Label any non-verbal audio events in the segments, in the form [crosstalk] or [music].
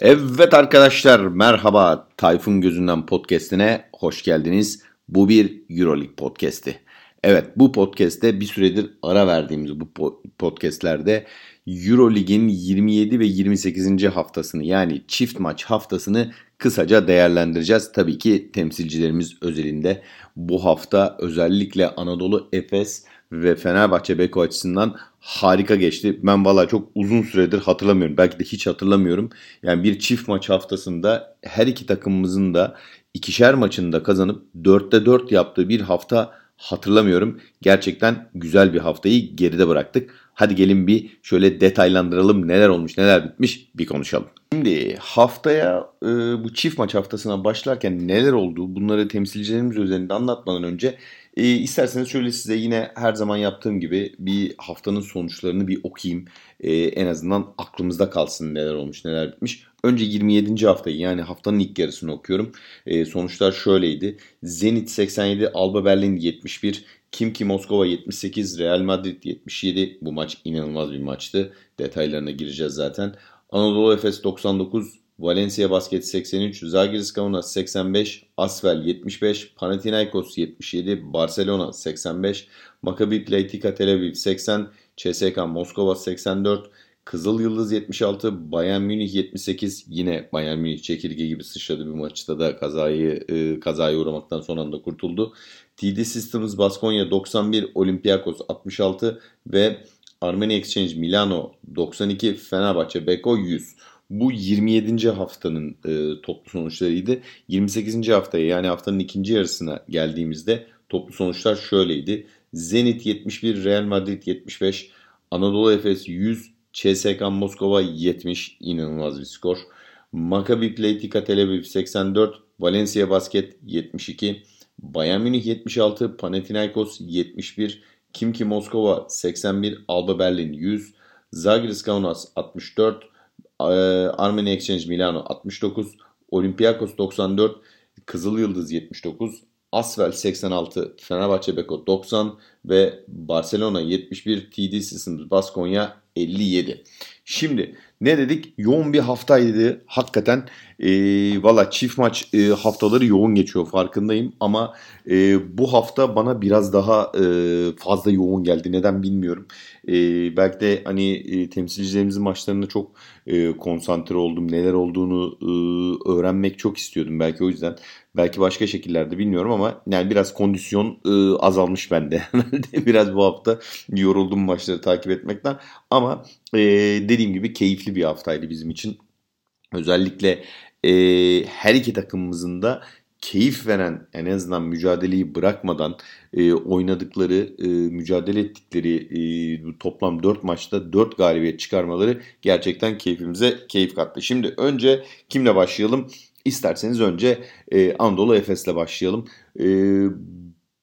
Evet arkadaşlar merhaba Tayfun Gözünden Podcast'ine hoş geldiniz. Bu bir Euroleague podcast'i. Evet bu podcast'te bir süredir ara verdiğimiz bu podcast'lerde Eurolig'in 27 ve 28. haftasını yani çift maç haftasını kısaca değerlendireceğiz. Tabii ki temsilcilerimiz özelinde bu hafta özellikle Anadolu Efes ve Fenerbahçe Beko açısından harika geçti. Ben valla çok uzun süredir hatırlamıyorum. Belki de hiç hatırlamıyorum. Yani bir çift maç haftasında her iki takımımızın da ikişer maçında kazanıp 4'te 4 yaptığı bir hafta hatırlamıyorum. Gerçekten güzel bir haftayı geride bıraktık. Hadi gelin bir şöyle detaylandıralım neler olmuş neler bitmiş bir konuşalım. Şimdi haftaya e, bu çift maç haftasına başlarken neler oldu bunları temsilcilerimiz üzerinde anlatmadan önce e, isterseniz şöyle size yine her zaman yaptığım gibi bir haftanın sonuçlarını bir okuyayım. E, en azından aklımızda kalsın neler olmuş neler bitmiş. Önce 27. haftayı yani haftanın ilk yarısını okuyorum. E, sonuçlar şöyleydi. Zenit 87, Alba Berlin 71, Kimki Moskova 78, Real Madrid 77. Bu maç inanılmaz bir maçtı. Detaylarına gireceğiz zaten. Anadolu Efes 99, Valencia Basket 83, Zagris Kaunas 85, Asvel 75, Panathinaikos 77, Barcelona 85, Maccabi Pleitika Tel Aviv 80, CSK Moskova 84, Kızıl Yıldız 76, Bayern Münih 78. Yine Bayern Münih çekirge gibi sıçradı bir maçta da kazayı e, kazaya uğramaktan son anda kurtuldu. TD Systems Baskonya 91, Olympiakos 66 ve Armenia Exchange Milano 92, Fenerbahçe Beko 100. Bu 27. haftanın e, toplu sonuçlarıydı. 28. haftaya yani haftanın ikinci yarısına geldiğimizde toplu sonuçlar şöyleydi. Zenit 71, Real Madrid 75, Anadolu Efes 100, CSK Moskova 70 inanılmaz bir skor. Maccabi Pleitika Tel Aviv 84, Valencia Basket 72, Bayern Münih 76, Panathinaikos 71, Kimki Moskova 81, Alba Berlin 100, Zagris Kaunas 64, Armenia Exchange Milano 69, Olympiakos 94, Kızıl Yıldız 79, Asvel 86, Fenerbahçe Beko 90 ve Barcelona 71, TD Systems Baskonya 57. Şimdi ne dedik? Yoğun bir haftaydı. Hakikaten e, valla çift maç e, haftaları yoğun geçiyor farkındayım. Ama e, bu hafta bana biraz daha e, fazla yoğun geldi. Neden bilmiyorum. E, belki de hani e, temsilcilerimizin maçlarında çok e, konsantre oldum. Neler olduğunu e, öğrenmek çok istiyordum. Belki o yüzden. Belki başka şekillerde bilmiyorum ama yani biraz kondisyon e, azalmış bende. [laughs] biraz bu hafta yoruldum maçları takip etmekten. Ama e, dediğim gibi keyifli bir haftaydı bizim için. Özellikle e, her iki takımımızın da keyif veren en azından mücadeleyi bırakmadan e, oynadıkları, e, mücadele ettikleri e, toplam 4 maçta 4 galibiyet çıkarmaları gerçekten keyfimize keyif kattı. Şimdi önce kimle başlayalım? İsterseniz önce e, Anadolu Efes'le başlayalım. E,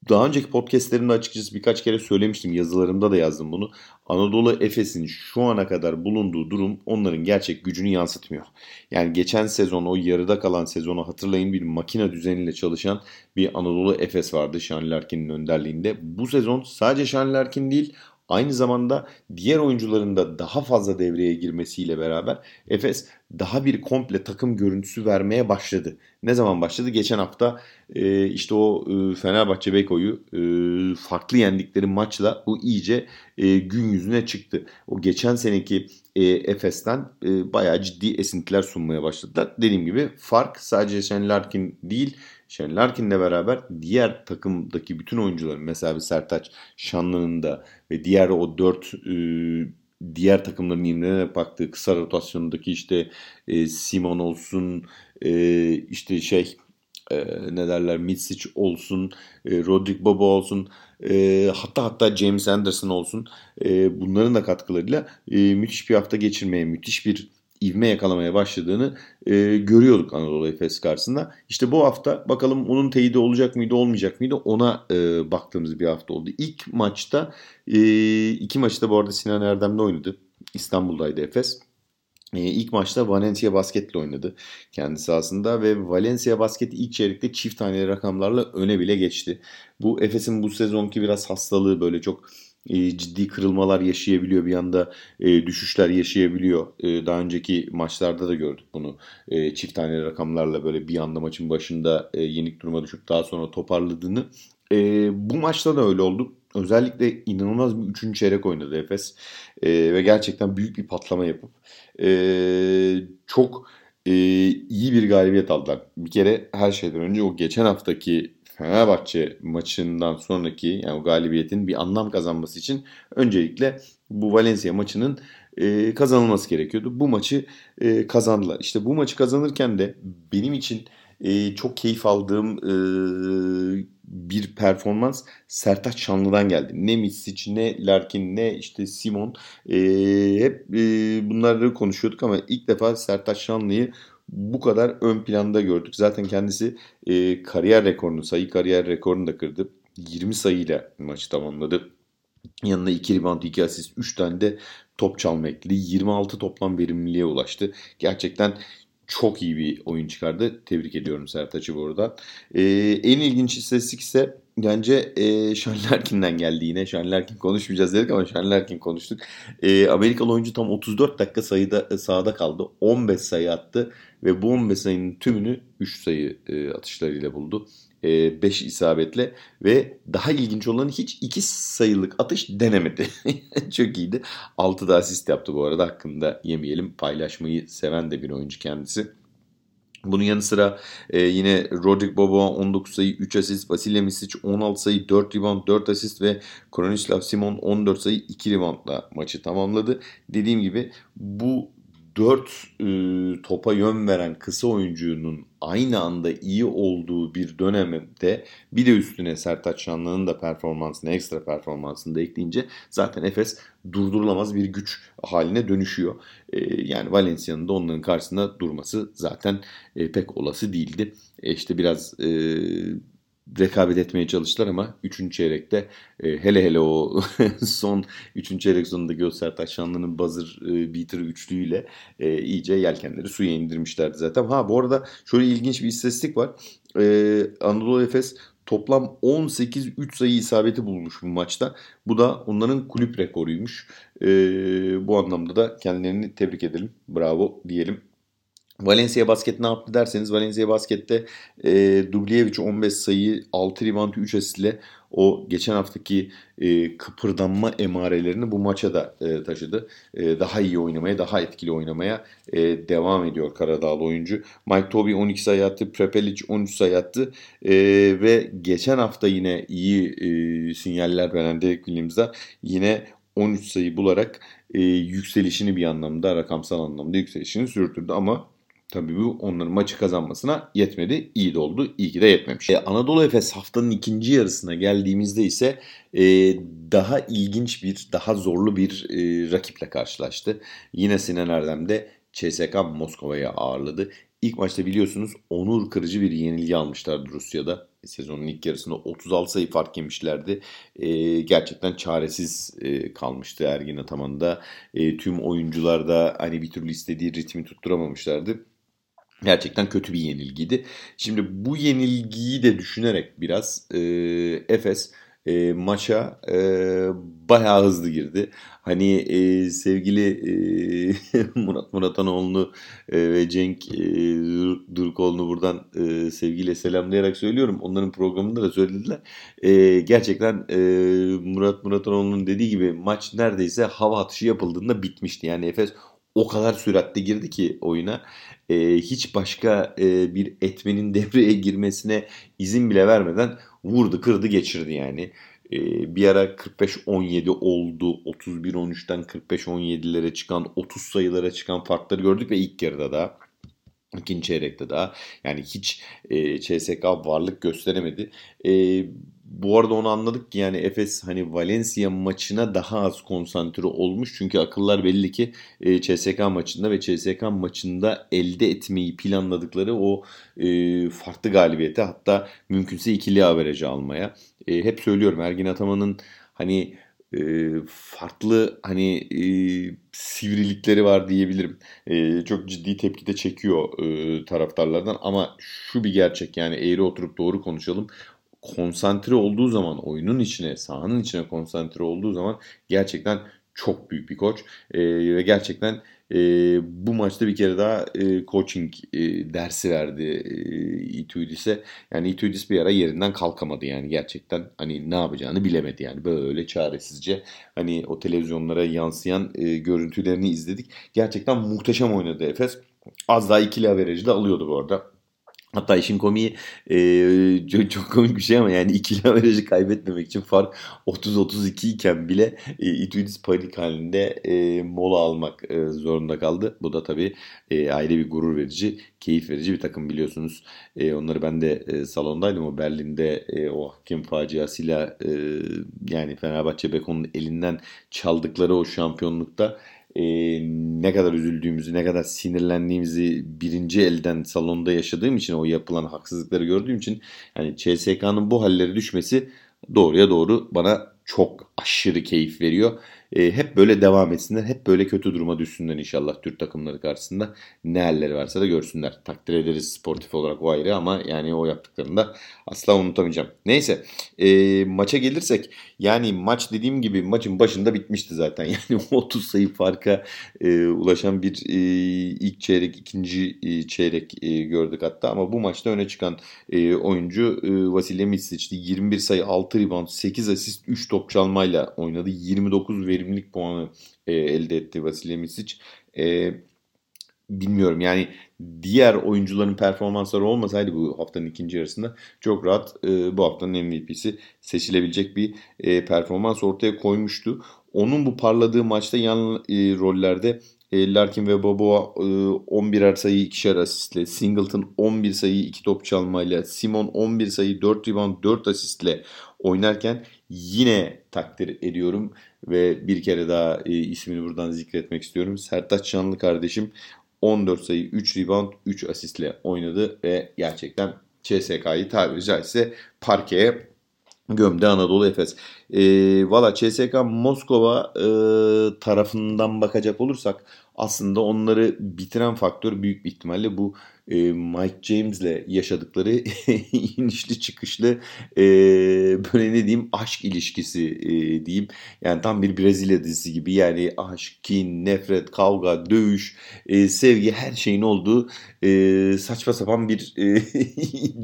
daha önceki podcastlerimde açıkçası birkaç kere söylemiştim. Yazılarımda da yazdım bunu. Anadolu Efes'in şu ana kadar bulunduğu durum onların gerçek gücünü yansıtmıyor. Yani geçen sezon o yarıda kalan sezonu hatırlayın bir makine düzeniyle çalışan bir Anadolu Efes vardı Sean Larkin'in önderliğinde. Bu sezon sadece Sean Larkin değil Aynı zamanda diğer oyuncuların da daha fazla devreye girmesiyle beraber Efes daha bir komple takım görüntüsü vermeye başladı. Ne zaman başladı? Geçen hafta e, işte o e, Fenerbahçe Beko'yu e, farklı yendikleri maçla bu iyice e, gün yüzüne çıktı. O geçen seneki e, Efes'ten e, bayağı ciddi esintiler sunmaya başladılar. Dediğim gibi fark sadece Shane Larkin değil Shane Larkin'le beraber diğer takımdaki bütün oyuncuların mesela bir Sertaç Şanlı'nın da ve diğer o dört e, diğer takımların imrenerek baktığı kısa rotasyondaki işte e, Simon olsun e, işte şey e, ne derler Mitsic olsun e, Rodrik Bobo olsun e, hatta hatta James Anderson olsun e, bunların da katkılarıyla e, müthiş bir hafta geçirmeye müthiş bir ivme yakalamaya başladığını e, görüyorduk Anadolu Efes karşısında. İşte bu hafta bakalım onun teyidi olacak mıydı olmayacak mıydı ona e, baktığımız bir hafta oldu. İlk maçta e, iki maçta bu arada Sinan Erdem'de oynadı. İstanbul'daydı Efes. E, ilk maçta Valencia Basket'le oynadı kendisi aslında ve Valencia Basket ilk çeyrekte çift taneli rakamlarla öne bile geçti. Bu Efes'in bu sezonki biraz hastalığı böyle çok ciddi kırılmalar yaşayabiliyor. Bir anda e, düşüşler yaşayabiliyor. E, daha önceki maçlarda da gördük bunu. E, çift tane rakamlarla böyle bir anda maçın başında e, yenik duruma düşüp daha sonra toparladığını. E, bu maçta da öyle oldu. Özellikle inanılmaz bir üçüncü çeyrek oynadı Efes. E, ve gerçekten büyük bir patlama yapıp e, çok e, iyi bir galibiyet aldılar. Bir kere her şeyden önce o geçen haftaki Fenerbahçe maçından sonraki yani galibiyetin bir anlam kazanması için öncelikle bu Valencia maçının e, kazanılması gerekiyordu. Bu maçı e, kazandılar. İşte bu maçı kazanırken de benim için e, çok keyif aldığım e, bir performans Sertaç Şanlı'dan geldi. Ne Misic, ne Larkin, ne işte Simon e, hep e, bunları konuşuyorduk ama ilk defa Sertaç Şanlı'yı bu kadar ön planda gördük. Zaten kendisi e, kariyer rekorunu, sayı kariyer rekorunu da kırdı. 20 sayıyla maçı tamamladı. Yanına 2 rebound, 2 asist, 3 tane de top çalma ekledi. 26 toplam verimliliğe ulaştı. Gerçekten çok iyi bir oyun çıkardı. Tebrik ediyorum Sertaç'ı burada. Ee, en ilginç istatistik ise bence e, Sean Larkin'den geldi yine. Sean Larkin konuşmayacağız dedik ama Sean Larkin konuştuk. E, Amerikalı oyuncu tam 34 dakika sayıda sahada kaldı. 15 sayı attı ve bu 15 sayının tümünü 3 sayı e, atışlarıyla buldu. 5 e, isabetle ve daha ilginç olan hiç 2 sayılık atış denemedi. [laughs] Çok iyiydi. 6 da asist yaptı bu arada hakkında yemeyelim. Paylaşmayı seven de bir oyuncu kendisi. Bunun yanı sıra e, yine Rodrik Bobo 19 sayı 3 asist, Vasilya Misic 16 sayı 4 rebound 4 asist ve Kronislav Simon 14 sayı 2 reboundla maçı tamamladı. Dediğim gibi bu 4 e, topa yön veren kısa oyuncunun aynı anda iyi olduğu bir dönemde bir de üstüne Sertaç Şanlı'nın da performansını, ekstra performansını da ekleyince zaten Efes durdurulamaz bir güç haline dönüşüyor. E, yani Valencia'nın da onların karşısında durması zaten e, pek olası değildi. E, işte biraz e, rekabet etmeye çalıştılar ama 3. çeyrekte e, hele hele o [laughs] son 3. çeyrek sonunda Göster Taşanlı'nın buzzer e, beater üçlüğüyle e, iyice yelkenleri suya indirmişlerdi zaten. Ha bu arada şöyle ilginç bir istatistik var. E, Anadolu Efes toplam 18 3 sayı isabeti bulmuş bu maçta. Bu da onların kulüp rekoruymuş. E, bu anlamda da kendilerini tebrik edelim. Bravo diyelim. Valencia Basket ne yaptı derseniz Valencia Basket'te e, Dubljevic 15 sayı 6 rebound 3 asist ile o geçen haftaki e, kıpırdanma emarelerini bu maça da e, taşıdı. E, daha iyi oynamaya, daha etkili oynamaya e, devam ediyor Karadağlı oyuncu. Mike Toby 12 sayı attı, Prepelic 13 sayı attı e, ve geçen hafta yine iyi e, sinyaller veren Derek Williams'a yine 13 sayı bularak e, yükselişini bir anlamda, rakamsal anlamda yükselişini sürdürdü ama Tabii bu onların maçı kazanmasına yetmedi. İyi de oldu. İyi ki de yetmemiş. Ee, Anadolu Efes haftanın ikinci yarısına geldiğimizde ise e, daha ilginç bir, daha zorlu bir e, rakiple karşılaştı. Yine Sinan Erdem de CSK Moskova'ya ağırladı. İlk maçta biliyorsunuz onur kırıcı bir yenilgi almışlardı Rusya'da. Sezonun ilk yarısında 36 sayı fark yemişlerdi. E, gerçekten çaresiz e, kalmıştı Ergin Ataman'da. E, tüm oyuncular da hani bir türlü istediği ritmi tutturamamışlardı. Gerçekten kötü bir yenilgiydi. Şimdi bu yenilgiyi de düşünerek biraz e, Efes e, maça e, bayağı hızlı girdi. Hani e, sevgili e, [laughs] Murat Muratanoğlu'nu e, ve Cenk e, Durkoğlu'nu buradan e, sevgiyle selamlayarak söylüyorum. Onların programında da söylediler. E, gerçekten e, Murat Muratanoğlu'nun dediği gibi maç neredeyse hava atışı yapıldığında bitmişti. Yani Efes o kadar süratli girdi ki oyuna e, hiç başka e, bir etmenin [laughs] devreye girmesine izin bile vermeden vurdu kırdı geçirdi yani. E, bir ara 45-17 oldu 31-13'ten 45-17'lere çıkan 30 sayılara çıkan farkları gördük ve ilk yarıda da ikinci çeyrekte daha yani hiç e, CSK varlık gösteremedi. E, bu arada onu anladık ki yani Efes hani Valencia maçına daha az konsantre olmuş. Çünkü akıllar belli ki e, CSK maçında ve CSK maçında elde etmeyi planladıkları o e, farklı galibiyete hatta mümkünse ikili averajı almaya. E, hep söylüyorum Ergin Ataman'ın hani e, farklı hani e, sivrilikleri var diyebilirim. E, çok ciddi tepki de çekiyor e, taraftarlardan ama şu bir gerçek yani eğri oturup doğru konuşalım konsantre olduğu zaman oyunun içine, sahanın içine konsantre olduğu zaman gerçekten çok büyük bir koç e, ve gerçekten e, bu maçta bir kere daha e, coaching e, dersi verdi e, Ituidis'e. Yani Ituidis bir ara yerinden kalkamadı yani gerçekten hani ne yapacağını bilemedi yani böyle çaresizce hani o televizyonlara yansıyan e, görüntülerini izledik. Gerçekten muhteşem oynadı Efes. Az daha ikili averajı da alıyordu bu arada. Hatta işin komiği e, çok, çok komik bir şey ama yani ikili averajı kaybetmemek için fark 30-32 iken bile e, Ituidis panik halinde e, mola almak e, zorunda kaldı. Bu da tabii e, ayrı bir gurur verici, keyif verici bir takım biliyorsunuz. E, onları ben de e, salondaydım o Berlin'de e, o hakem faciasıyla e, yani Fenerbahçe Beko'nun elinden çaldıkları o şampiyonlukta e, ne kadar üzüldüğümüzü, ne kadar sinirlendiğimizi birinci elden salonda yaşadığım için o yapılan haksızlıkları gördüğüm için yani CSK'nın bu halleri düşmesi doğruya doğru bana çok aşırı keyif veriyor. E, hep böyle devam etsinler. Hep böyle kötü duruma düşsünler inşallah Türk takımları karşısında. Ne halleri varsa da görsünler. Takdir ederiz sportif olarak o ayrı ama yani o yaptıklarını da asla unutamayacağım. Neyse e, maça gelirsek yani maç dediğim gibi maçın başında bitmişti zaten. [laughs] Yani 30 sayı farka e, ulaşan bir e, ilk çeyrek, ikinci e, çeyrek e, gördük hatta ama bu maçta öne çıkan e, oyuncu e, Vasilya Misic'ti. 21 sayı, 6 rebound, 8 asist, 3 top çalmayla oynadı. 29 verimlilik puanı e, elde etti Vasilya Misic. E, bilmiyorum yani diğer oyuncuların performansları olmasaydı bu haftanın ikinci yarısında çok rahat e, bu haftanın MVP'si seçilebilecek bir e, performans ortaya koymuştu. Onun bu parladığı maçta yan e, rollerde e, Larkin ve Boboa e, 11'er sayı 2'şer asistle, Singleton 11 sayı 2 top çalmayla, Simon 11 sayı 4 rebound 4 asistle oynarken yine takdir ediyorum ve bir kere daha e, ismini buradan zikretmek istiyorum. Sertaç Şanlı kardeşim 14 sayı 3 rebound 3 asistle oynadı ve gerçekten CSK'yı tabiri caizse parkeye gömde Anadolu Efes. E, Valla CSK Moskova e, tarafından bakacak olursak aslında onları bitiren faktör büyük bir ihtimalle bu e, Mike James'le yaşadıkları [laughs] inişli çıkışlı e, böyle ne diyeyim aşk ilişkisi e, diyeyim. Yani tam bir Brezilya dizisi gibi yani aşk, kin, nefret, kavga, dövüş, sevgi her şeyin olduğu saçma sapan bir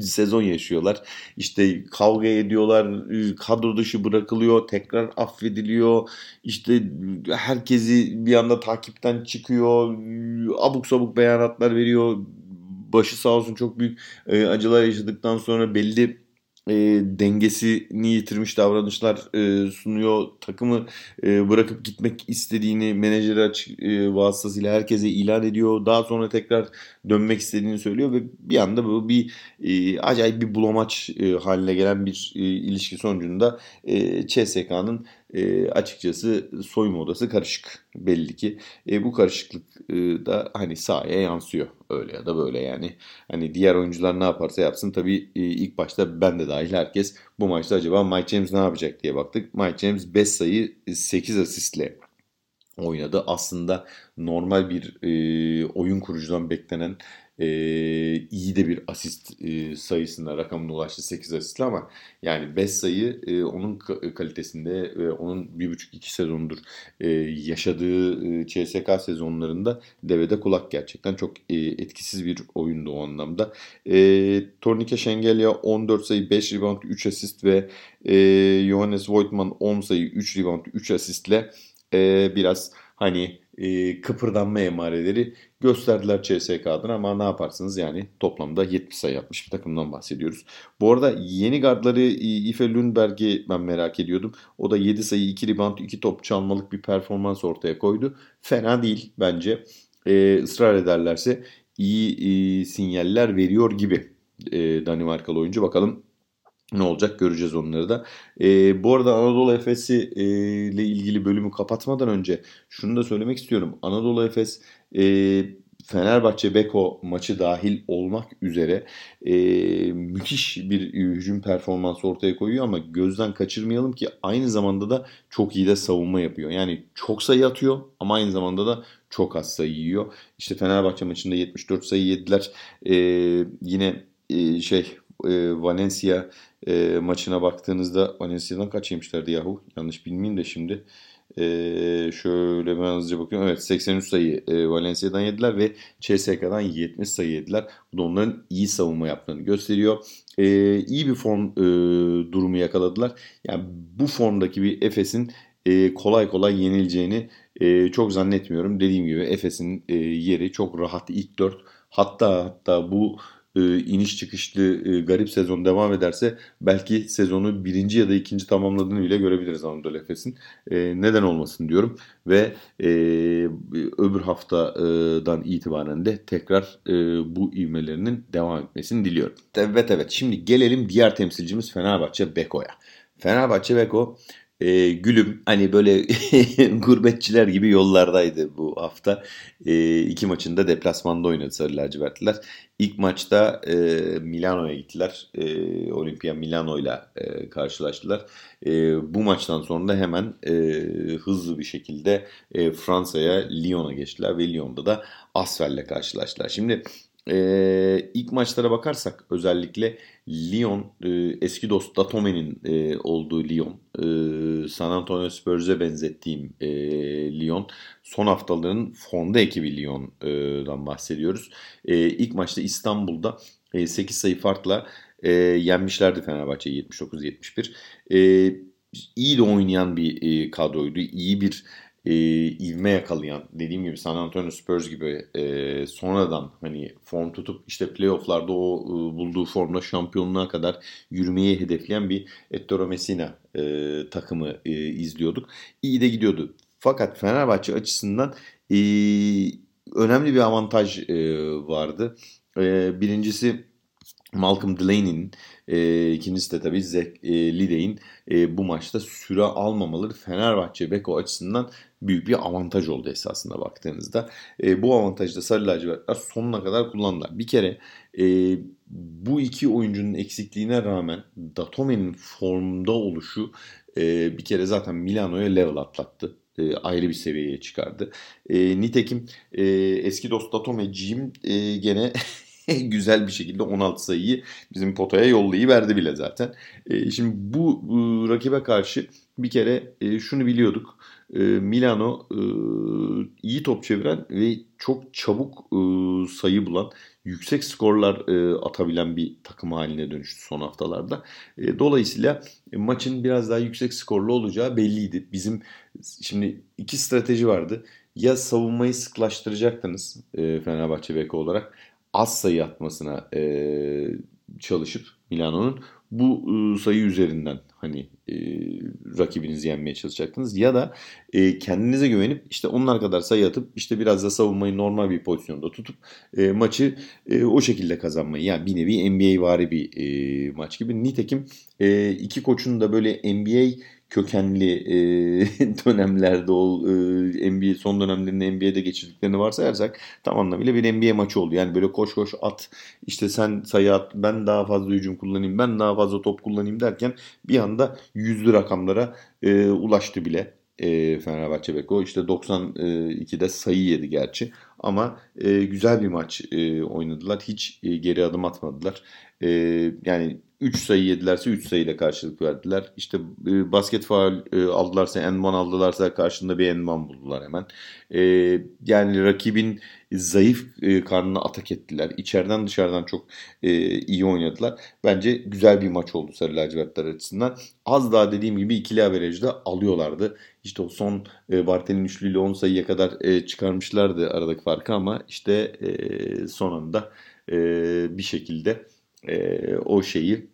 [laughs] sezon yaşıyorlar. İşte kavga ediyorlar, kadro dışı bırakılıyor, tekrar affediliyor. İşte herkesi bir anda takipten çıkıyor, abuk sabuk beyanatlar veriyor başı sağ olsun çok büyük e, acılar yaşadıktan sonra belli e, dengesini yitirmiş davranışlar e, sunuyor. Takımı e, bırakıp gitmek istediğini menajeri açık e, vasıtasıyla herkese ilan ediyor. Daha sonra tekrar dönmek istediğini söylüyor ve bir anda bu bir e, acayip bir bulamaç e, haline gelen bir e, ilişki sonucunda e, CSK'nın e, açıkçası soyunma odası karışık belli ki. E, bu karışıklık e, da hani sahaya yansıyor öyle ya da böyle yani. Hani diğer oyuncular ne yaparsa yapsın tabii e, ilk başta ben de dahil herkes bu maçta acaba Mike James ne yapacak diye baktık. Mike James 5 sayı 8 asistle oynadı. Aslında normal bir e, oyun kurucudan beklenen e, iyi de bir asist e, sayısında rakamına ulaştı 8 asistle ama yani 5 sayı e, onun kalitesinde ve onun 1,5-2 sezondur e, yaşadığı e, CSK sezonlarında devede kulak gerçekten çok e, etkisiz bir oyundu o anlamda. E, Tornike Şengelya 14 sayı 5 rebound 3 asist ve e, Johannes Voigtman 10 sayı 3 rebound 3 asistle e, biraz hani e, kıpırdanma emareleri gösterdiler CSK adına ama ne yaparsınız yani toplamda 70 sayı yapmış bir takımdan bahsediyoruz. Bu arada yeni gardları Ife Lundberg'i ben merak ediyordum. O da 7 sayı 2 rebound 2 top çalmalık bir performans ortaya koydu. Fena değil bence. E, ısrar ederlerse iyi e, sinyaller veriyor gibi e, Danimarkalı oyuncu. Bakalım ne olacak göreceğiz onları da. E, bu arada Anadolu Efes'i e, ile ilgili bölümü kapatmadan önce şunu da söylemek istiyorum. Anadolu Efes e, Fenerbahçe Beko maçı dahil olmak üzere e, müthiş bir hücum performansı ortaya koyuyor ama gözden kaçırmayalım ki aynı zamanda da çok iyi de savunma yapıyor. Yani çok sayı atıyor ama aynı zamanda da çok az sayı yiyor. İşte Fenerbahçe maçında 74 sayı yediler. E, yine e, şey e, Valencia e, maçına baktığınızda Valencia'dan kaç yemişlerdi yahu? Yanlış bilmeyeyim de şimdi. E, şöyle ben hızlıca bakıyorum. Evet 83 sayı e, Valencia'dan yediler ve CSK'dan 70 sayı yediler. Bu da onların iyi savunma yaptığını gösteriyor. E, iyi bir form e, durumu yakaladılar. Yani bu formdaki bir Efes'in e, kolay kolay yenileceğini e, çok zannetmiyorum. Dediğim gibi Efes'in e, yeri çok rahat ilk 4. Hatta hatta bu e, iniş çıkışlı e, garip sezon devam ederse belki sezonu birinci ya da ikinci tamamladığını bile görebiliriz Anadolu Efes'in. E, neden olmasın diyorum ve e, öbür haftadan itibaren de tekrar e, bu ivmelerinin devam etmesini diliyorum. Evet evet şimdi gelelim diğer temsilcimiz Fenerbahçe Beko'ya. Fenerbahçe Beko e, gülüm hani böyle [laughs] gurbetçiler gibi yollardaydı bu hafta. E, iki maçında deplasmanda oynadı Sarı Lacivertliler. İlk maçta e, Milano'ya gittiler. E, Olimpia Milano'yla e, karşılaştılar. E, bu maçtan sonra da hemen e, hızlı bir şekilde e, Fransa'ya Lyon'a geçtiler ve Lyon'da da Asfel'le karşılaştılar. Şimdi e, ilk maçlara bakarsak özellikle Lyon e, eski dost Datome'nin e, olduğu Lyon e, San Antonio Spurs'e benzettiğim e, Lyon son haftaların fonda ekibi Lyon'dan bahsediyoruz. E, ilk maçta İstanbul'da e, 8 sayı farkla e, yenmişlerdi Fenerbahçe'yi 79-71. E, iyi de oynayan bir e, kadroydu. İyi bir e, ivme yakalayan dediğim gibi San Antonio Spurs gibi e, sonradan hani form tutup işte playofflarda o e, bulduğu formla şampiyonluğa kadar yürümeyi hedefleyen bir Ettore Messina e, takımı e, izliyorduk. İyi de gidiyordu. Fakat Fenerbahçe açısından e, önemli bir avantaj e, vardı. E, birincisi Malcolm Delaney'nin e, ikincisi de tabii Zach e, Lidey'in e, bu maçta süre almamaları Fenerbahçe Beko açısından büyük bir avantaj oldu esasında baktığınızda. E, bu avantajı da Sarı Lacivertler sonuna kadar kullandılar. Bir kere e, bu iki oyuncunun eksikliğine rağmen Datome'nin formda oluşu e, bir kere zaten Milano'ya level atlattı e, ayrı bir seviyeye çıkardı. E, nitekim e, eski dost Datomeciğim e, gene [laughs] [laughs] güzel bir şekilde 16 sayıyı bizim potaya yollayıverdi bile zaten. E, şimdi bu e, rakibe karşı bir kere e, şunu biliyorduk. E, Milano e, iyi top çeviren ve çok çabuk e, sayı bulan, yüksek skorlar e, atabilen bir takım haline dönüştü son haftalarda. E, dolayısıyla e, maçın biraz daha yüksek skorlu olacağı belliydi. Bizim şimdi iki strateji vardı. Ya savunmayı sıklaştıracaktınız e, Fenerbahçe Beko olarak az sayı atmasına e, çalışıp Milano'nun bu e, sayı üzerinden hani e, rakibinizi yenmeye çalışacaktınız ya da e, kendinize güvenip işte onlar kadar sayı atıp işte biraz da savunmayı normal bir pozisyonda tutup e, maçı e, o şekilde kazanmayı yani bir nevi NBA vari bir e, maç gibi. Nitekim e, iki koçun da böyle NBA kökenli e, [laughs] dönemlerde ol, e, NBA son dönemlerinde NBA'de geçirdiklerini varsayarsak tam anlamıyla bir NBA maçı oldu. Yani böyle koş koş at işte sen sayı at ben daha fazla hücum kullanayım ben daha fazla top kullanayım derken bir anda yüzlü rakamlara e, ulaştı bile e, Fenerbahçe Beko. İşte 92'de sayı yedi gerçi ama e, güzel bir maç e, oynadılar. Hiç e, geri adım atmadılar. E, yani 3 sayı yedilerse 3 sayıyla karşılık verdiler. İşte e, basket faal e, aldılarsa enman aldılarsa karşında bir enman buldular hemen. E, yani rakibin zayıf e, karnına atak ettiler. İçeriden dışarıdan çok e, iyi oynadılar. Bence güzel bir maç oldu Sarı Lacivertler açısından. Az daha dediğim gibi ikili averajda alıyorlardı. İşte o son e, Bartel'in üçlüyle 10 sayıya kadar e, çıkarmışlardı aradaki farkı ama işte e, son anda e, bir şekilde e, o şeyi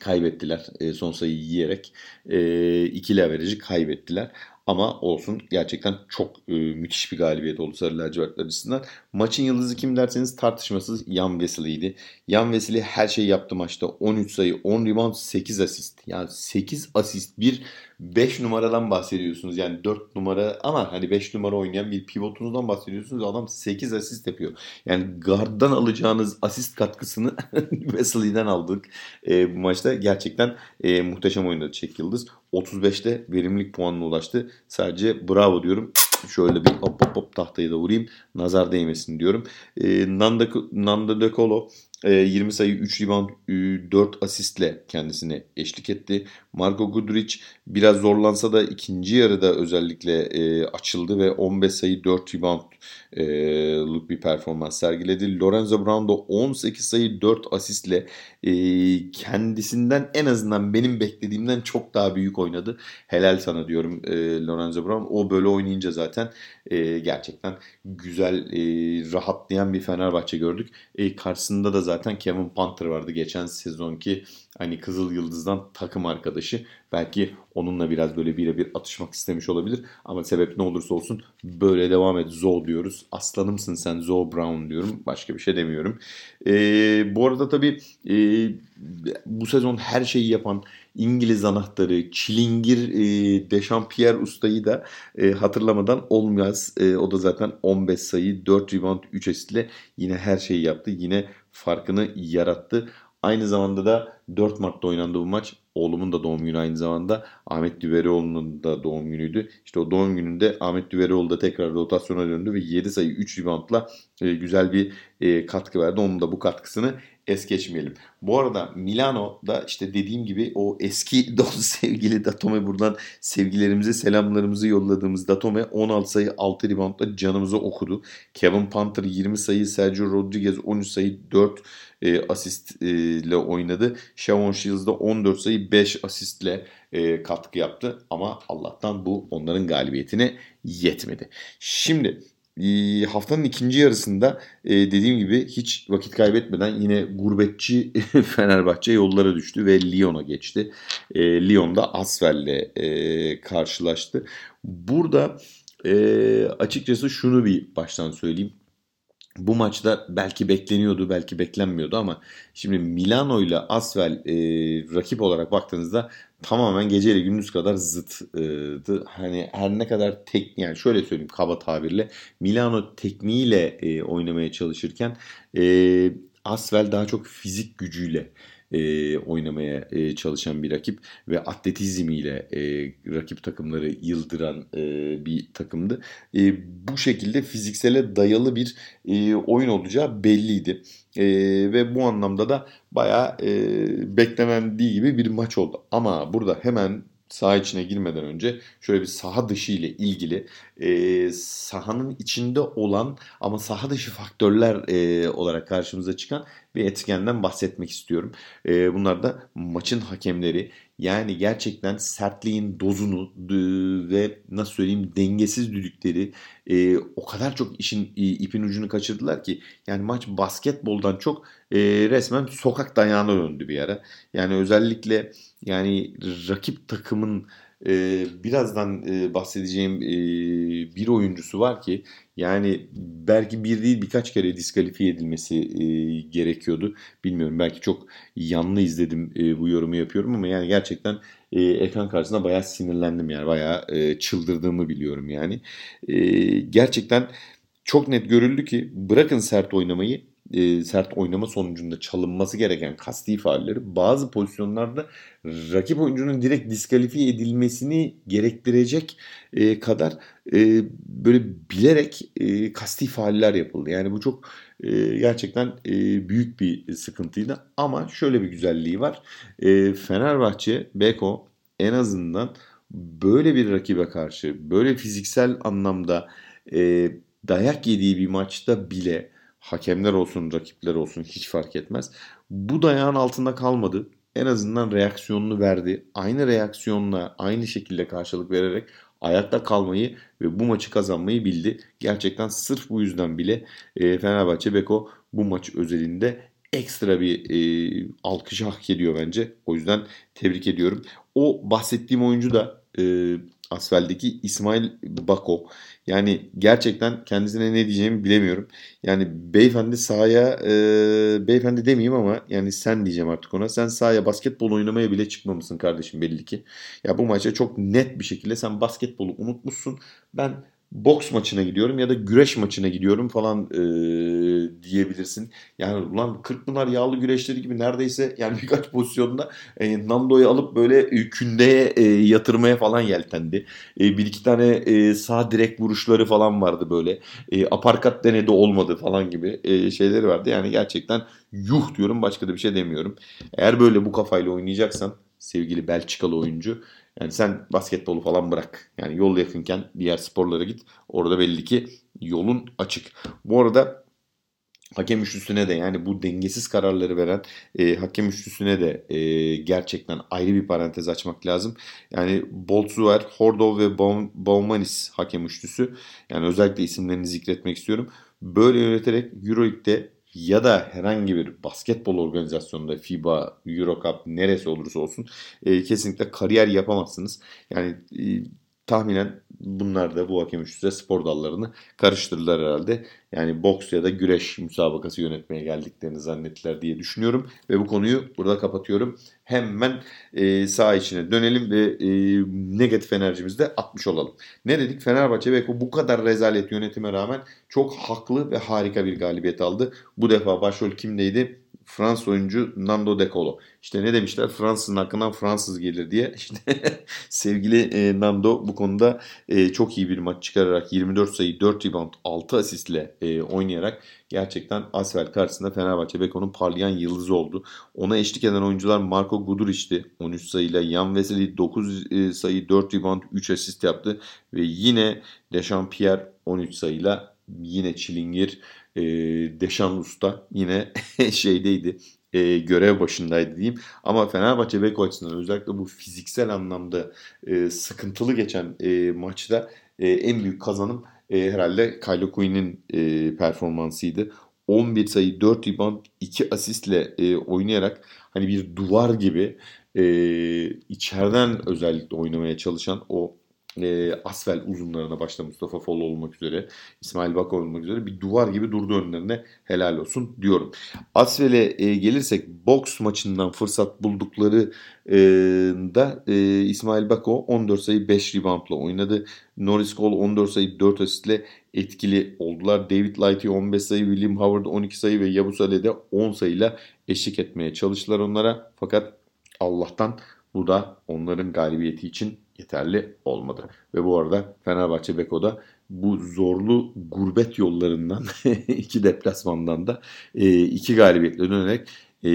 kaybettiler. E, son sayıyı yiyerek e, ikili averajı kaybettiler. Ama olsun gerçekten çok e, müthiş bir galibiyet oldu Sarı Lacivertler açısından. Maçın yıldızı kim derseniz tartışmasız Yan Wesley'di. Yan Wesley her şeyi yaptı maçta. 13 sayı, 10 rebound, 8 asist. Yani 8 asist bir 5 numaradan bahsediyorsunuz. Yani 4 numara ama hani 5 numara oynayan bir pivotunuzdan bahsediyorsunuz. Adam 8 asist yapıyor. Yani guard'dan alacağınız asist katkısını [laughs] Wesley'den aldık. E, bu maçta gerçekten e, muhteşem oynadı Çek Yıldız. 35'te verimlilik puanına ulaştı. Sadece bravo diyorum. Şöyle bir hop hop hop tahtayı da vurayım. Nazar değmesin diyorum. E, Nanda, Nanda De Colo 20 sayı 3 rebound 4 asistle kendisine eşlik etti. Marco Guduric biraz zorlansa da ikinci yarıda özellikle e, açıldı ve 15 sayı 4 rebound e, bir performans sergiledi. Lorenzo Brown da 18 sayı 4 asistle e, kendisinden en azından benim beklediğimden çok daha büyük oynadı. Helal sana diyorum Lorenzo Brown. O böyle oynayınca zaten gerçekten güzel rahatlayan bir Fenerbahçe gördük. E, karşısında da zaten Kevin Panther vardı geçen sezonki hani Kızıl Yıldız'dan takım arkadaşı. Belki onunla biraz böyle birebir atışmak istemiş olabilir. Ama sebep ne olursa olsun böyle devam et Zo diyoruz. Aslanımsın sen Zo Brown diyorum. Başka bir şey demiyorum. Ee, bu arada tabii e, bu sezon her şeyi yapan İngiliz anahtarı, çilingir e, Dechampierre ustayı da e, hatırlamadan olmaz. E, o da zaten 15 sayı, 4 rebound, 3 asistle yine her şeyi yaptı. Yine farkını yarattı. Aynı zamanda da 4 Mart'ta oynandı bu maç. Oğlumun da doğum günü aynı zamanda. Ahmet Düverioğlu'nun da doğum günüydü. İşte o doğum gününde Ahmet Düverioğlu da tekrar rotasyona döndü ve 7 sayı 3 reboundla e, güzel bir e, katkı verdi. Onun da bu katkısını es geçmeyelim. Bu arada Milano da işte dediğim gibi o eski [laughs] dost sevgili Datome buradan sevgilerimizi selamlarımızı yolladığımız Datome 16 sayı 6 reboundla canımızı okudu. Kevin Panther 20 sayı, Sergio Rodriguez 13 sayı 4 e, asist e, ile oynadı. Shavon Shields da 14 sayı 5 asistle e, katkı yaptı. Ama Allah'tan bu onların galibiyetine yetmedi. Şimdi haftanın ikinci yarısında dediğim gibi hiç vakit kaybetmeden yine gurbetçi [laughs] Fenerbahçe yollara düştü ve Lyon'a geçti. Lyon'da Asfel'le karşılaştı. Burada açıkçası şunu bir baştan söyleyeyim bu maçta belki bekleniyordu, belki beklenmiyordu ama şimdi Milano ile Asvel e, rakip olarak baktığınızda tamamen gece ile gündüz kadar zıttı. Hani her ne kadar tek yani şöyle söyleyeyim kaba tabirle Milano tekniğiyle e, oynamaya çalışırken e, Asvel daha çok fizik gücüyle e, oynamaya e, çalışan bir rakip ve atletizmiyle e, rakip takımları yıldıran e, bir takımdı. E, bu şekilde fiziksele dayalı bir e, oyun olacağı belliydi. E, ve bu anlamda da bayağı e, beklenendiği gibi bir maç oldu. Ama burada hemen saha içine girmeden önce şöyle bir saha dışı ile ilgili e, sahanın içinde olan ama saha dışı faktörler e, olarak karşımıza çıkan bir etkenden bahsetmek istiyorum. E, bunlar da maçın hakemleri yani gerçekten sertliğin dozunu ve nasıl söyleyeyim dengesiz düdükleri e, o kadar çok işin ipin ucunu kaçırdılar ki yani maç basketboldan çok e, resmen sokak dayağına döndü bir ara. Yani özellikle yani rakip takımın e, birazdan e, bahsedeceğim e, bir oyuncusu var ki yani belki bir değil birkaç kere diskalifiye edilmesi e, gerekiyordu. Bilmiyorum belki çok yanlı izledim e, bu yorumu yapıyorum ama yani gerçekten e, ekran karşısında bayağı sinirlendim yani bayağı e, çıldırdığımı biliyorum yani. E, gerçekten çok net görüldü ki bırakın sert oynamayı e, sert oynama sonucunda çalınması gereken kasti faalleri bazı pozisyonlarda rakip oyuncunun direkt diskalifiye edilmesini gerektirecek e, kadar e, böyle bilerek e, kasti faaller yapıldı. Yani bu çok e, gerçekten e, büyük bir sıkıntıydı. Ama şöyle bir güzelliği var. E, Fenerbahçe, Beko en azından böyle bir rakibe karşı böyle fiziksel anlamda e, dayak yediği bir maçta bile hakemler olsun, rakipler olsun hiç fark etmez. Bu dayağın altında kalmadı. En azından reaksiyonunu verdi. Aynı reaksiyonla, aynı şekilde karşılık vererek ayakta kalmayı ve bu maçı kazanmayı bildi. Gerçekten sırf bu yüzden bile e, Fenerbahçe Beko bu maç özelinde ekstra bir e, alkışı hak ediyor bence. O yüzden tebrik ediyorum. O bahsettiğim oyuncu da e, Asfel'deki İsmail Bako. Yani gerçekten kendisine ne diyeceğimi bilemiyorum. Yani beyefendi sahaya e, beyefendi demeyeyim ama yani sen diyeceğim artık ona. Sen sahaya basketbol oynamaya bile çıkmamışsın kardeşim belli ki. Ya bu maçta çok net bir şekilde sen basketbolu unutmuşsun. Ben boks maçına gidiyorum ya da güreş maçına gidiyorum falan e, diyebilirsin. Yani ulan Kırkpınar yağlı güreşleri gibi neredeyse yani birkaç [laughs] pozisyonda e, Nando'yu alıp böyle e, kündeye e, yatırmaya falan yeltendi. E, bir iki tane e, sağ direk vuruşları falan vardı böyle. E, aparkat denedi olmadı falan gibi e, şeyleri vardı. Yani gerçekten yuh diyorum başka da bir şey demiyorum. Eğer böyle bu kafayla oynayacaksan sevgili Belçikalı oyuncu yani sen basketbolu falan bırak. Yani yol yakınken diğer sporlara git. Orada belli ki yolun açık. Bu arada hakem üçlüsüne de yani bu dengesiz kararları veren e, hakem üçlüsüne de e, gerçekten ayrı bir parantez açmak lazım. Yani Boltzuver, Hordov ve Baumanis hakem üçlüsü yani özellikle isimlerini zikretmek istiyorum. Böyle yöneterek Euroleague'de ya da herhangi bir basketbol organizasyonunda FIBA, Eurocup neresi olursa olsun e, kesinlikle kariyer yapamazsınız. Yani e, tahminen bunlar da bu hakem üçlüse spor dallarını karıştırdılar herhalde. Yani boks ya da güreş müsabakası yönetmeye geldiklerini zannettiler diye düşünüyorum. Ve bu konuyu burada kapatıyorum. Hemen e, sağ içine dönelim ve e, negatif enerjimizi de atmış olalım. Ne dedik? Fenerbahçe ve bu kadar rezalet yönetime rağmen çok haklı ve harika bir galibiyet aldı. Bu defa başrol kimdeydi? Fransız oyuncu Nando De Colo. İşte ne demişler Fransızın hakkından Fransız gelir diye. [laughs] İşte sevgili e, Nando bu konuda e, çok iyi bir maç çıkararak 24 sayı 4 rebound 6 asistle e, oynayarak gerçekten Asvel karşısında Fenerbahçe Beko'nun parlayan yıldızı oldu. Ona eşlik eden oyuncular Marco Guduric'ti. 13 sayıyla Jan Vesely 9 e, sayı 4 rebound 3 asist yaptı. Ve yine Dechampierre 13 sayıyla yine Çilingir e, Deşan Usta yine [laughs] şeydeydi e, görev başındaydı diyeyim. Ama Fenerbahçe Beko açısından özellikle bu fiziksel anlamda e, sıkıntılı geçen e, maçta e, en büyük kazanım e, herhalde Kylo Quinn'in e, performansıydı. 11 sayı 4 rebound 2 asistle e, oynayarak hani bir duvar gibi e, içeriden özellikle oynamaya çalışan o e, Asfel uzunlarına başta Mustafa Fol olmak üzere, İsmail Bak olmak üzere bir duvar gibi durdu önlerine helal olsun diyorum. Asfel'e e, gelirsek boks maçından fırsat buldukları e, da e, İsmail Bako 14 sayı 5 reboundla oynadı. Norris Cole 14 sayı 4 asistle etkili oldular. David Lighty 15 sayı, William Howard 12 sayı ve Yabusale de 10 sayıyla eşlik etmeye çalıştılar onlara. Fakat Allah'tan bu da onların galibiyeti için yeterli olmadı. Ve bu arada Fenerbahçe Beko'da bu zorlu gurbet yollarından [laughs] iki deplasmandan da e, iki galibiyetle dönerek e,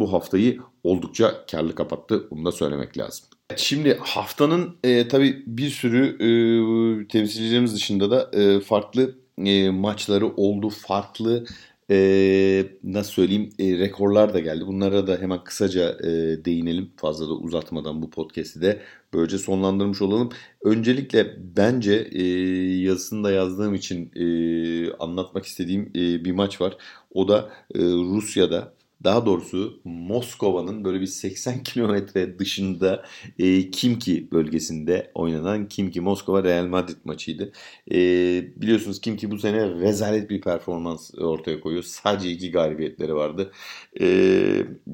bu haftayı oldukça karlı kapattı. Bunu da söylemek lazım. Şimdi haftanın e, tabii bir sürü e, temsilcilerimiz dışında da e, farklı e, maçları oldu. Farklı e, nasıl söyleyeyim e, rekorlar da geldi. Bunlara da hemen kısaca e, değinelim fazla da uzatmadan bu podcast'i de böylece sonlandırmış olalım. Öncelikle bence e, yazısında yazdığım için e, anlatmak istediğim e, bir maç var. O da e, Rusya'da daha doğrusu Moskova'nın böyle bir 80 [laughs] kilometre dışında e, Kimki bölgesinde oynanan Kimki Moskova Real Madrid maçıydı. E, biliyorsunuz Kimki bu sene rezalet bir performans ortaya koyuyor. Sadece iki galibiyetleri vardı. E,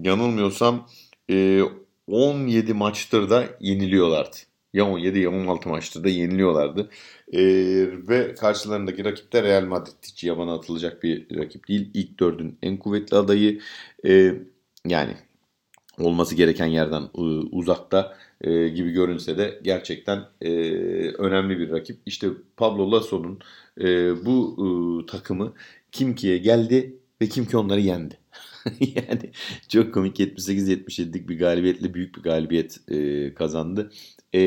yanılmıyorsam e, 17 maçtır da yeniliyorlardı. Ya 17 ya 16 maçtır da yeniliyorlardı. Ee, ve karşılarındaki rakip de Real Madrid. Hiç yabana atılacak bir rakip değil. İlk dördün en kuvvetli adayı. Ee, yani olması gereken yerden e, uzakta e, gibi görünse de gerçekten e, önemli bir rakip. İşte Pablo Lasso'nun e, bu e, takımı Kimki'ye geldi ve Kimki onları yendi. [laughs] yani çok komik 78-77'lik bir galibiyetle büyük bir galibiyet e, kazandı. E,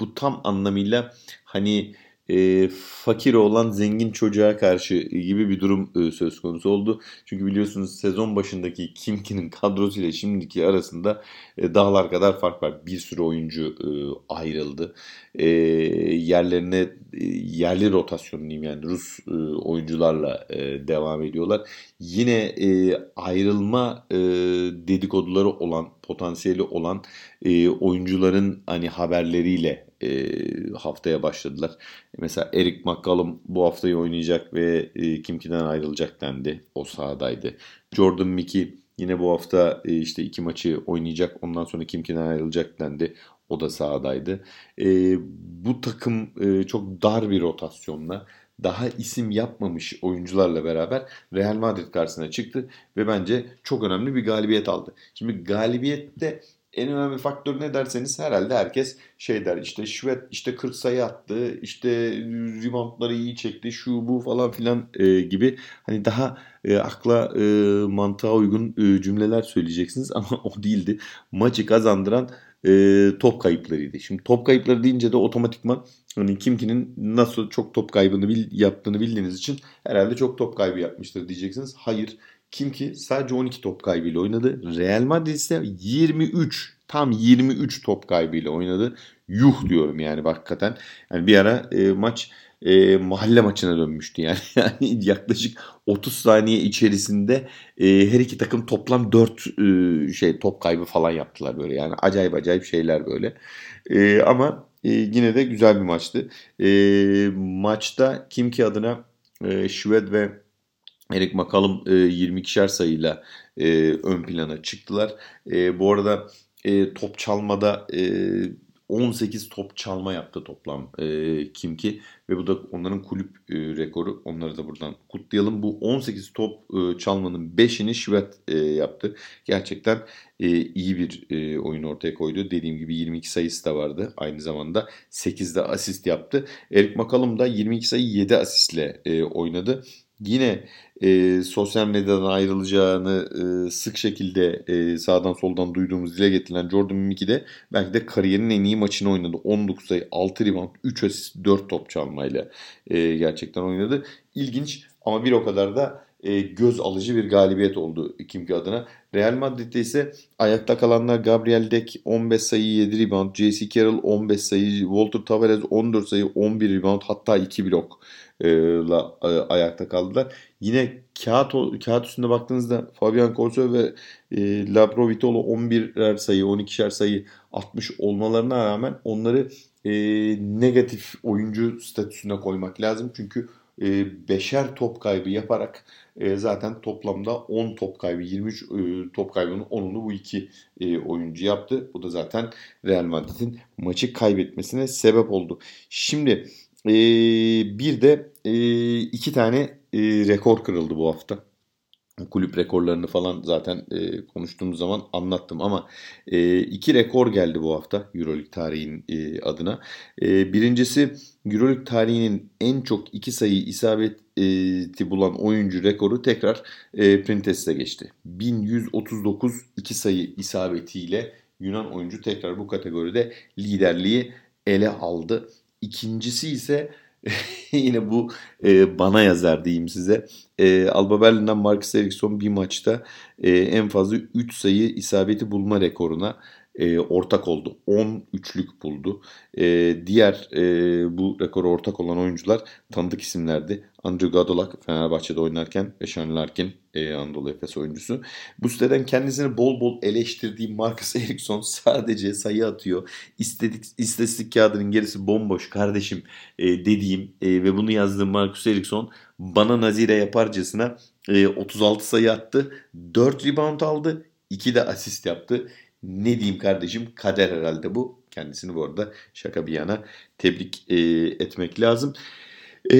bu tam anlamıyla hani e, fakir olan zengin çocuğa karşı gibi bir durum e, söz konusu oldu. Çünkü biliyorsunuz sezon başındaki Kimki'nin [laughs] kadrosuyla şimdiki arasında e, dağlar kadar fark var. Bir sürü oyuncu e, ayrıldı. E, yerlerine e, yerli rotasyon diyeyim yani Rus e, oyuncularla e, devam ediyorlar. Yine e, ayrılma e, dedikoduları olan, potansiyeli olan e, oyuncuların hani haberleriyle e, haftaya başladılar. Mesela Eric McCallum bu haftayı oynayacak ve e, Kimki'den ayrılacak dendi. O sahadaydı. Jordan Mickey yine bu hafta e, işte iki maçı oynayacak. Ondan sonra Kimki'den ayrılacak dendi. O da sahadaydı. E, bu takım e, çok dar bir rotasyonla daha isim yapmamış oyuncularla beraber Real Madrid karşısına çıktı ve bence çok önemli bir galibiyet aldı. Şimdi galibiyette en önemli faktör ne derseniz herhalde herkes şey der işte Şvet işte 40 sayı attı işte reboundları iyi çekti şu bu falan filan e, gibi hani daha e, akla e, mantığa uygun e, cümleler söyleyeceksiniz [laughs] ama o değildi. Maçı kazandıran e, top kayıplarıydı. Şimdi top kayıpları deyince de otomatikman hani Kimki'nin nasıl çok top kaybını bil, yaptığını bildiğiniz için herhalde çok top kaybı yapmıştır diyeceksiniz. Hayır. Kimki sadece 12 top kaybıyla oynadı. Real Madrid ise 23 tam 23 top kaybıyla oynadı. Yuh diyorum yani hakikaten. Yani bir ara e, maç e, mahalle maçına dönmüştü yani. [laughs] yani yaklaşık 30 saniye içerisinde e, her iki takım toplam 4 e, şey top kaybı falan yaptılar böyle yani acayip acayip şeyler böyle. E, ama e, yine de güzel bir maçtı. E, maçta Kimki adına e, Şved ve Erik McCallum e, 22'şer sayıyla e, ön plana çıktılar. E, bu arada e, top çalmada e, 18 top çalma yaptı toplam e, Kimki ve bu da onların kulüp e, rekoru. Onları da buradan kutlayalım. Bu 18 top e, çalmanın 5'ini Şivet e, yaptı. Gerçekten e, iyi bir e, oyun ortaya koydu. Dediğim gibi 22 sayısı da vardı. Aynı zamanda 8'de asist yaptı. Erik McCallum da 22 sayı 7 asistle e, oynadı yine e, sosyal medyadan ayrılacağını e, sık şekilde e, sağdan soldan duyduğumuz dile getirilen Jordan Mickey de belki de kariyerinin en iyi maçını oynadı. 19 sayı, 6 rebound, 3 asist, 4 top çalmayla e, gerçekten oynadı. İlginç ama bir o kadar da e, göz alıcı bir galibiyet oldu Kimki adına. Real Madrid'de ise ayakta kalanlar Gabriel Deck 15 sayı 7 rebound, J.C. Carroll 15 sayı, Walter Tavares 14 sayı 11 rebound hatta 2 blok la ayakta kaldılar. Yine kağıt kağıt üstünde baktığınızda Fabian Corso ve e, Labro Vitolo 11'er sayı, 12'şer sayı atmış olmalarına rağmen onları e, negatif oyuncu statüsüne koymak lazım. Çünkü e, top kaybı yaparak e, zaten toplamda 10 top kaybı 23 e, top kaybının 10'unu bu iki e, oyuncu yaptı. Bu da zaten Real Madrid'in maçı kaybetmesine sebep oldu. Şimdi e, bir de e, iki tane e, rekor kırıldı bu hafta. Kulüp rekorlarını falan zaten e, konuştuğumuz zaman anlattım ama e, iki rekor geldi bu hafta Euroleague tarihinin e, adına. E, birincisi Euroleague tarihinin en çok iki sayı isabeti bulan oyuncu rekoru tekrar e, Printes'e geçti. 1139 iki sayı isabetiyle Yunan oyuncu tekrar bu kategoride liderliği ele aldı. İkincisi ise [laughs] yine bu e, bana yazar diyeyim size. E, Alba Berlin'den Marcus Eriksson bir maçta e, en fazla 3 sayı isabeti bulma rekoruna e, ortak oldu. 10 üçlük buldu. E, diğer e, bu rekoru ortak olan oyuncular tanıdık isimlerdi. Andrew Gadolak Fenerbahçe'de oynarken ve Sean Larkin e, Anadolu Efes oyuncusu. Bu siteden kendisini bol bol eleştirdiği Marcus [laughs] Eriksson sadece sayı atıyor. İstedik, istatistik kağıdının gerisi bomboş kardeşim e, dediğim e, ve bunu yazdığım Marcus Eriksson bana nazire yaparcasına e, 36 sayı attı. 4 rebound aldı. 2 de asist yaptı. Ne diyeyim kardeşim kader herhalde bu. Kendisini bu arada şaka bir yana tebrik e, etmek lazım. E,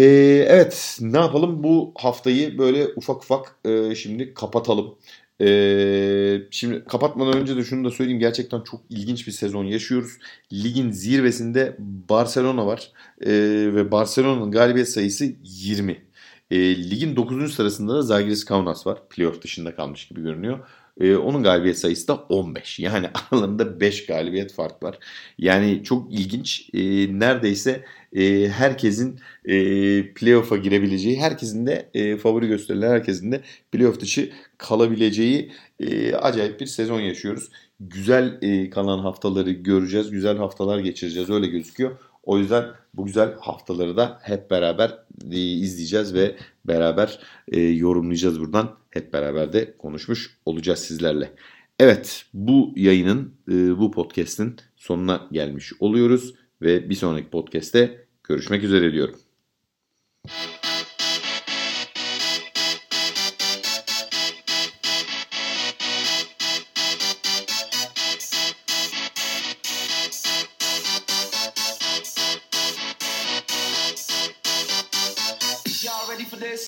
evet ne yapalım bu haftayı böyle ufak ufak e, şimdi kapatalım. Ee, şimdi kapatmadan önce de şunu da söyleyeyim. Gerçekten çok ilginç bir sezon yaşıyoruz. Ligin zirvesinde Barcelona var. Ee, ve Barcelona'nın galibiyet sayısı 20. Ee, ligin 9. sırasında da Zagris Kaunas var. Playoff dışında kalmış gibi görünüyor. E, onun galibiyet sayısı da 15. Yani [laughs] aralarında 5 galibiyet fark var. Yani çok ilginç. E, neredeyse e, herkesin e, playoff'a girebileceği, herkesin de e, favori gösterilen herkesin de playoff dışı kalabileceği e, acayip bir sezon yaşıyoruz. Güzel e, kalan haftaları göreceğiz. Güzel haftalar geçireceğiz. Öyle gözüküyor. O yüzden bu güzel haftaları da hep beraber e, izleyeceğiz ve beraber e, yorumlayacağız buradan. Hep beraber de konuşmuş olacağız sizlerle. Evet bu yayının e, bu podcast'in sonuna gelmiş oluyoruz ve bir sonraki podcast'te görüşmek üzere diyorum.